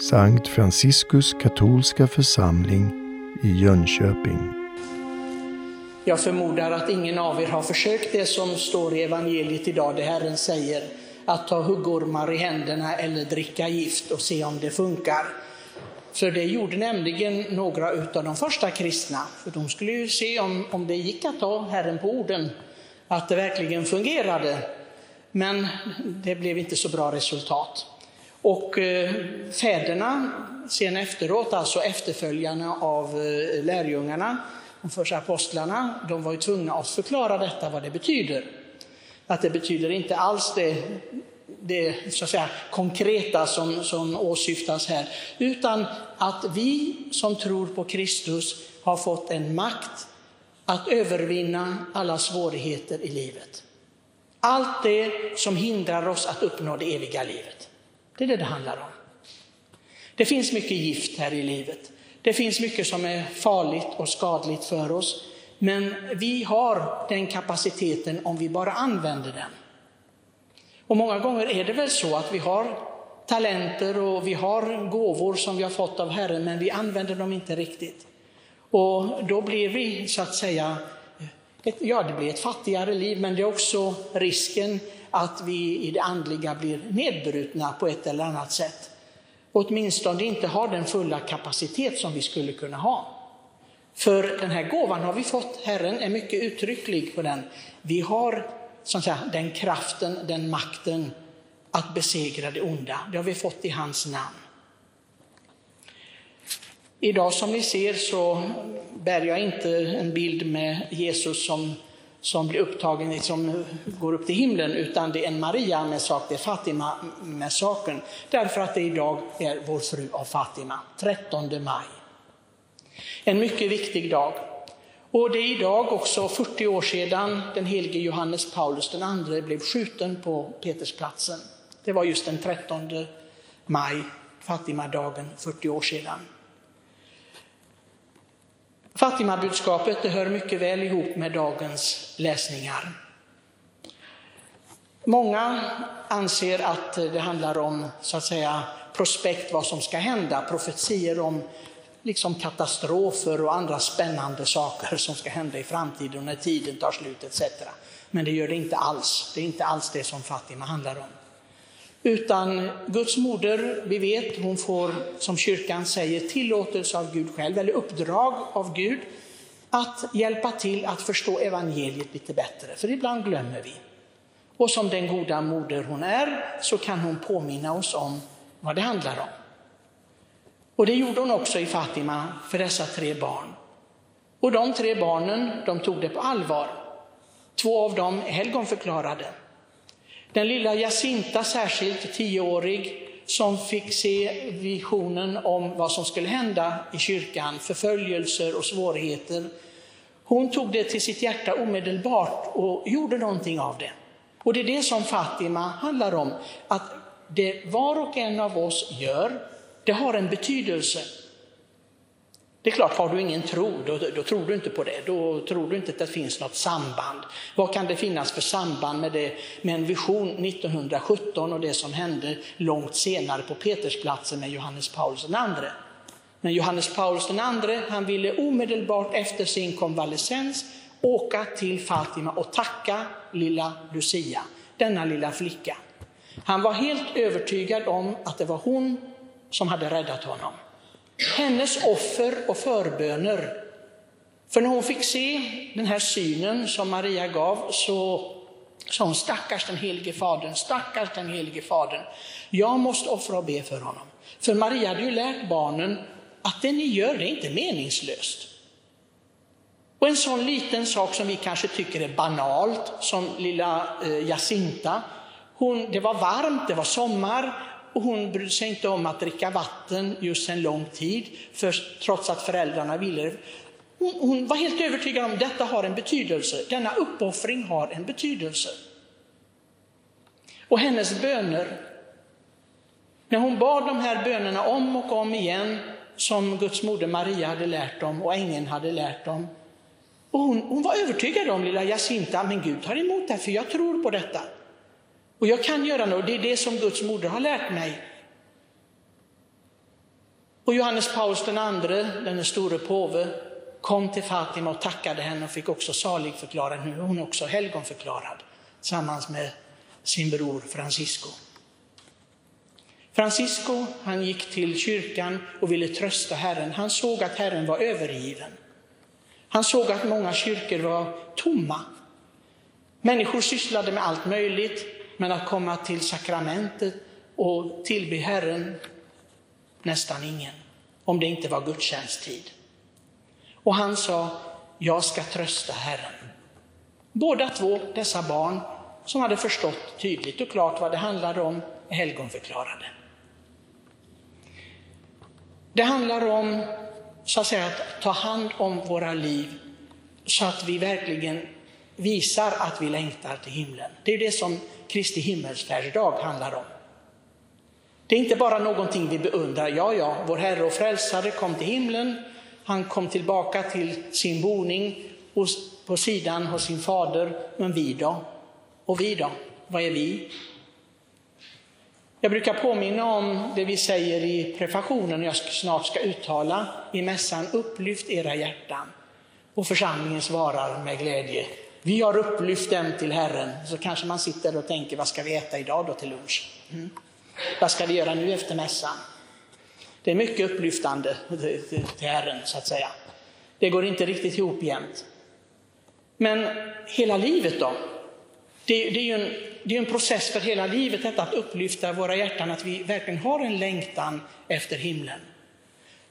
Sankt Franciskus katolska församling i Jönköping. Jag förmodar att ingen av er har försökt det som står i evangeliet idag, det Herren säger, att ta huggormar i händerna eller dricka gift och se om det funkar. För det gjorde nämligen några av de första kristna, för de skulle ju se om, om det gick att ta Herren på orden, att det verkligen fungerade. Men det blev inte så bra resultat. Och eh, fäderna sen efteråt, alltså efterföljarna av eh, lärjungarna, de första apostlarna, de var ju tvungna att förklara detta, vad det betyder. Att det betyder inte alls det, det så att säga, konkreta som, som åsyftas här, utan att vi som tror på Kristus har fått en makt att övervinna alla svårigheter i livet. Allt det som hindrar oss att uppnå det eviga livet. Det är det det handlar om. Det finns mycket gift här i livet. Det finns mycket som är farligt och skadligt för oss. Men vi har den kapaciteten om vi bara använder den. Och många gånger är det väl så att vi har talenter och vi har gåvor som vi har fått av Herren, men vi använder dem inte riktigt. Och då blir vi så att säga, ett, ja det blir ett fattigare liv, men det är också risken att vi i det andliga blir nedbrutna på ett eller annat sätt. Åtminstone inte har den fulla kapacitet som vi skulle kunna ha. För den här gåvan har vi fått, Herren är mycket uttrycklig på den. Vi har som sagt, den kraften, den makten att besegra det onda. Det har vi fått i hans namn. Idag som ni ser så bär jag inte en bild med Jesus som som blir upptagen, som går upp till himlen, utan det är en Maria med sak, det är Fatima med saken. Därför att det idag är vår fru av Fatima, 13 maj. En mycket viktig dag. Och det är idag också 40 år sedan den helige Johannes Paulus II blev skjuten på Petersplatsen. Det var just den 13 maj, Fatimadagen, 40 år sedan. Fatimabudskapet det hör mycket väl ihop med dagens läsningar. Många anser att det handlar om så att säga prospekt vad som ska hända, profetier om liksom katastrofer och andra spännande saker som ska hända i framtiden när tiden tar slut etc. Men det gör det inte alls. Det är inte alls det som Fatima handlar om. Utan Guds moder, vi vet, hon får, som kyrkan säger, tillåtelse av Gud själv, eller uppdrag av Gud, att hjälpa till att förstå evangeliet lite bättre, för ibland glömmer vi. Och som den goda moder hon är så kan hon påminna oss om vad det handlar om. Och det gjorde hon också i Fatima för dessa tre barn. Och de tre barnen, de tog det på allvar. Två av dem helgonförklarade. helgonförklarade. Den lilla Jacinta, särskilt tioårig, som fick se visionen om vad som skulle hända i kyrkan, förföljelser och svårigheter. Hon tog det till sitt hjärta omedelbart och gjorde någonting av det. Och det är det som Fatima handlar om, att det var och en av oss gör, det har en betydelse. Det är klart, har du ingen tro, då, då, tror du inte på det. Då tror du inte att det finns något samband. Vad kan det finnas för samband med, det, med en vision 1917 och det som hände långt senare på Petersplatsen med Johannes Paulus II? Men Johannes Paulus II, han ville omedelbart efter sin konvalescens åka till Fatima och tacka lilla Lucia, denna lilla flicka. Han var helt övertygad om att det var hon som hade räddat honom hennes offer och förböner. För när hon fick se den här synen som Maria gav så sa hon, stackars den helige fadern, stackars den helige fadern. Jag måste offra och be för honom. För Maria hade ju lärt barnen att det ni gör det är inte meningslöst. Och en sån liten sak som vi kanske tycker är banalt, som lilla eh, Jacinta, hon, det var varmt, det var sommar, och hon brydde sig inte om att dricka vatten just en lång tid, för, trots att föräldrarna ville det. Hon, hon var helt övertygad om att detta har en betydelse. Denna uppoffring har en betydelse. Och hennes böner, när hon bad de här bönerna om och om igen, som Guds moder Maria hade lärt dem och ängeln hade lärt dem. Och hon, hon var övertygad om, lilla Jacinta, men Gud tar emot det, för jag tror på detta. Och jag kan göra något, det är det som Guds moder har lärt mig. Och Johannes Paulus den andre, den store påve, kom till Fatima och tackade henne och fick också saligförklarad, Nu är hon också helgonförklarad tillsammans med sin bror Francisco. Francisco han gick till kyrkan och ville trösta Herren. Han såg att Herren var övergiven. Han såg att många kyrkor var tomma. Människor sysslade med allt möjligt, men att komma till sakramentet och tillbe Herren, nästan ingen, om det inte var gudstjänsttid. Och han sa, jag ska trösta Herren. Båda två, dessa barn, som hade förstått tydligt och klart vad det handlade om, helgonförklarade. Det handlar om så att, säga, att ta hand om våra liv så att vi verkligen visar att vi längtar till himlen. Det är det som Kristi himmelsfärdsdag handlar om. Det är inte bara någonting vi beundrar. Ja, ja, vår Herre och Frälsare kom till himlen. Han kom tillbaka till sin boning på sidan hos sin fader. Men vi då? Och vi då? Vad är vi? Jag brukar påminna om det vi säger i prefationen och jag snart ska uttala i mässan. Upplyft era hjärtan. Och församlingen svarar med glädje. Vi har upplyft dem till Herren. Så kanske man sitter och tänker, vad ska vi äta idag då till lunch? Mm. Vad ska vi göra nu efter mässan? Det är mycket upplyftande till Herren, så att säga. Det går inte riktigt ihop jämt. Men hela livet då? Det, det är ju en, det är en process för hela livet, detta att upplyfta våra hjärtan, att vi verkligen har en längtan efter himlen.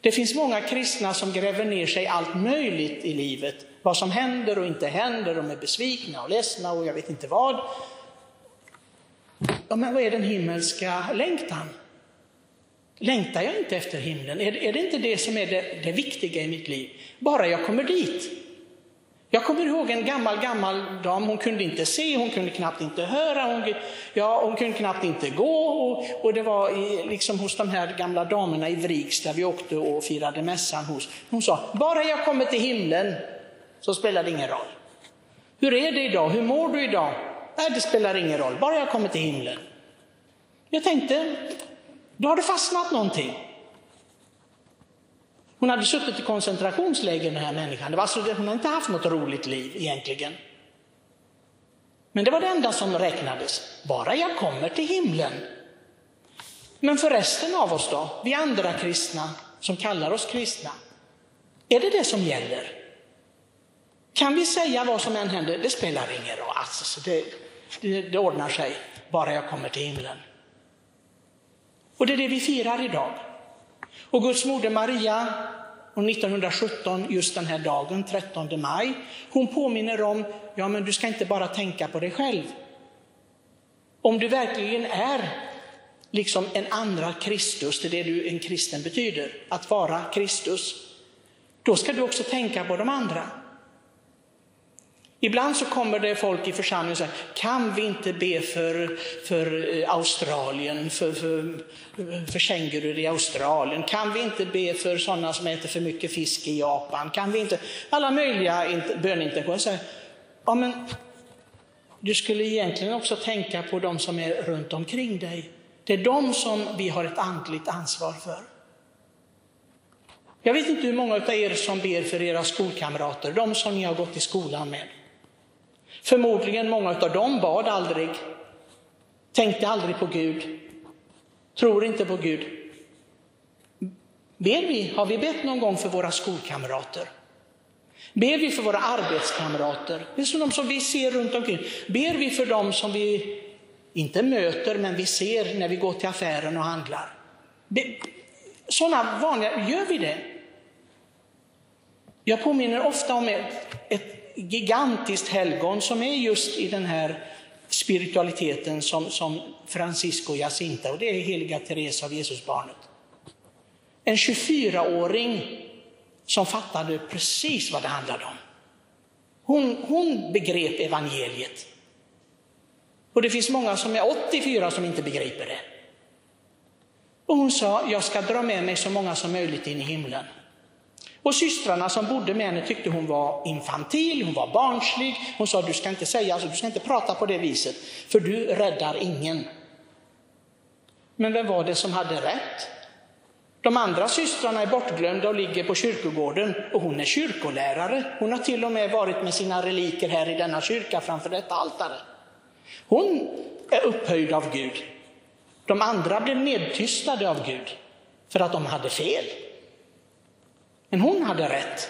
Det finns många kristna som gräver ner sig i allt möjligt i livet. Vad som händer och inte händer, de är besvikna och ledsna och jag vet inte vad. Ja, men vad är den himmelska längtan? Längtar jag inte efter himlen? Är, är det inte det som är det, det viktiga i mitt liv? Bara jag kommer dit. Jag kommer ihåg en gammal, gammal dam, hon kunde inte se, hon kunde knappt inte höra, hon, ja, hon kunde knappt inte gå. Och, och det var i, liksom hos de här gamla damerna i Vriks där vi åkte och firade mässan hos. Hon sa, bara jag kommer till himlen så spelar det ingen roll. Hur är det idag? Hur mår du idag? Nej, det spelar ingen roll, bara jag kommer till himlen. Jag tänkte, då har det fastnat någonting. Hon hade suttit i koncentrationsläger den här människan. Det var alltså, hon hade inte haft något roligt liv egentligen. Men det var det enda som räknades. Bara jag kommer till himlen. Men för resten av oss då, vi andra kristna som kallar oss kristna, är det det som gäller? Kan vi säga vad som än händer, det spelar ingen roll, alltså, det, det, det ordnar sig, bara jag kommer till himlen. Och det är det vi firar idag. Och Guds moder Maria, och 1917, just den här dagen, 13 maj, hon påminner om, ja men du ska inte bara tänka på dig själv. Om du verkligen är liksom en andra Kristus, det är det du, en kristen betyder, att vara Kristus, då ska du också tänka på de andra. Ibland så kommer det folk i församlingen och säger, kan vi inte be för, för eh, Australien, för, för, för kängurur i Australien? Kan vi inte be för sådana som äter för mycket fisk i Japan? Kan vi inte? Alla möjliga bönintentioner. Ja, men du skulle egentligen också tänka på de som är runt omkring dig. Det är de som vi har ett andligt ansvar för. Jag vet inte hur många av er som ber för era skolkamrater, de som ni har gått i skolan med. Förmodligen många av dem bad aldrig, tänkte aldrig på Gud, tror inte på Gud. Ber vi, har vi bett någon gång för våra skolkamrater? Ber vi för våra arbetskamrater? Det är de som vi ser runt omkring. Ber vi för dem som vi inte möter, men vi ser när vi går till affären och handlar? Sådana vanliga, gör vi det? Jag påminner ofta om ett, ett gigantiskt helgon som är just i den här spiritualiteten som, som Francisco Jacinta och det är heliga Teresa av Jesusbarnet. En 24-åring som fattade precis vad det handlade om. Hon, hon begrep evangeliet. Och det finns många som är 84 som inte begriper det. Och hon sa, jag ska dra med mig så många som möjligt in i himlen. Och systrarna som bodde med henne tyckte hon var infantil, hon var barnslig. Hon sa, du ska inte säga så, du ska inte prata på det viset, för du räddar ingen. Men vem var det som hade rätt? De andra systrarna är bortglömda och ligger på kyrkogården och hon är kyrkolärare. Hon har till och med varit med sina reliker här i denna kyrka framför detta altare. Hon är upphöjd av Gud. De andra blev nedtystade av Gud för att de hade fel. Men hon hade rätt.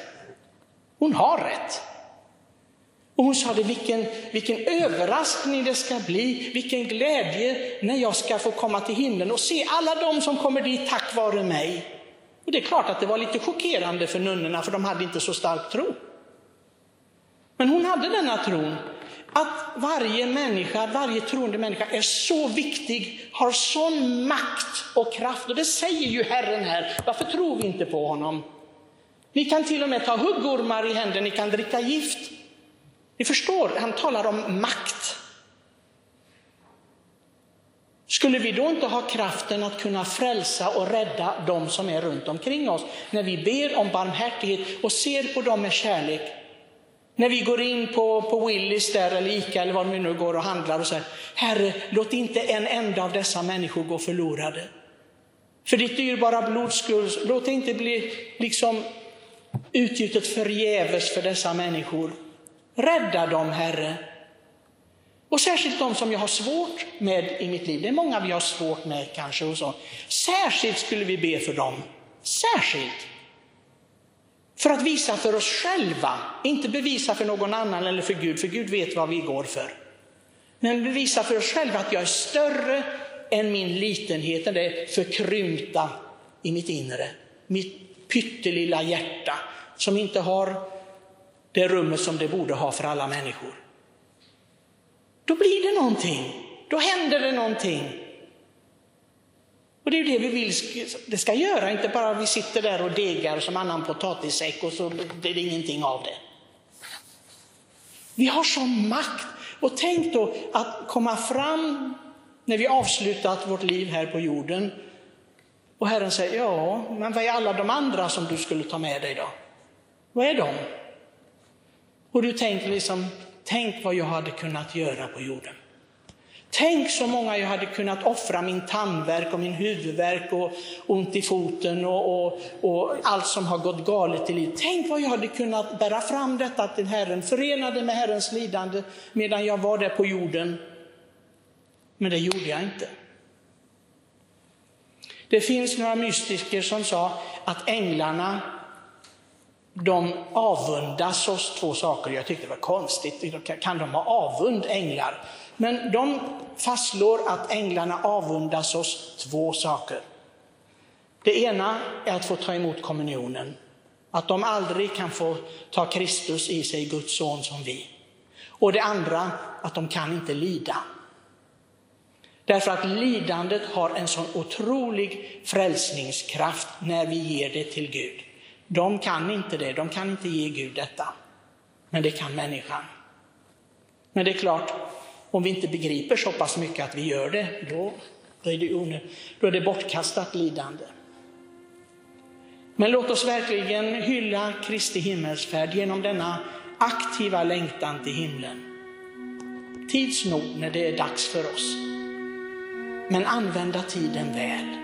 Hon har rätt. Och hon sa det, vilken, vilken överraskning det ska bli, vilken glädje när jag ska få komma till himlen och se alla de som kommer dit tack vare mig. Och det är klart att det var lite chockerande för nunnorna, för de hade inte så stark tro. Men hon hade denna tron, att varje människa, varje troende människa är så viktig, har sån makt och kraft. Och det säger ju Herren här, varför tror vi inte på honom? Ni kan till och med ta huggormar i händer, ni kan dricka gift. Ni förstår, han talar om makt. Skulle vi då inte ha kraften att kunna frälsa och rädda de som är runt omkring oss när vi ber om barmhärtighet och ser på dem med kärlek? När vi går in på, på Willys där eller Ica eller vad vi nu går och handlar och säger Herre, låt inte en enda av dessa människor gå förlorade. För ditt dyrbara blods skull, låt det inte bli liksom utgjutet förgäves för dessa människor. Rädda dem, Herre. Och särskilt de som jag har svårt med i mitt liv. Det är många vi har svårt med kanske. Och så. Särskilt skulle vi be för dem. Särskilt. För att visa för oss själva, inte bevisa för någon annan eller för Gud, för Gud vet vad vi går för. Men bevisa för oss själva att jag är större än min litenhet, Än det förkrympta i mitt inre. Mitt pyttelilla hjärta som inte har det rummet som det borde ha för alla människor. Då blir det någonting, då händer det någonting. Och det är det vi vill det ska göra, inte bara vi sitter där och degar som annan potatissäck och så blir det ingenting av det. Vi har sån makt. Och tänk då att komma fram när vi avslutat vårt liv här på jorden och Herren säger, ja, men vad är alla de andra som du skulle ta med dig då? Vad är de? Och du tänker liksom, tänk vad jag hade kunnat göra på jorden. Tänk så många jag hade kunnat offra min tandvärk och min huvudvärk och ont i foten och, och, och, allt som har gått galet i livet. Tänk vad jag hade kunnat bära fram detta till Herren, förenade med Herrens lidande medan jag var där på jorden. Men det gjorde jag inte. Det finns några mystiker som sa att änglarna de avundas oss två saker. Jag tyckte det var konstigt. Kan de ha avund, änglar? Men de fastslår att änglarna avundas oss två saker. Det ena är att få ta emot kommunionen. Att de aldrig kan få ta Kristus i sig, Guds son som vi. Och det andra, att de kan inte lida. Därför att lidandet har en sån otrolig frälsningskraft när vi ger det till Gud. De kan inte det, de kan inte ge Gud detta. Men det kan människan. Men det är klart, om vi inte begriper så pass mycket att vi gör det, då, då, är, det då är det bortkastat lidande. Men låt oss verkligen hylla Kristi himmelsfärd genom denna aktiva längtan till himlen. Tids nog när det är dags för oss. Men använda tiden väl.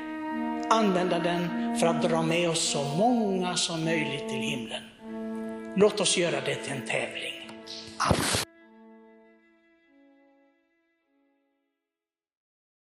Använda den för att dra med oss så många som möjligt till himlen. Låt oss göra det till en tävling. Amen.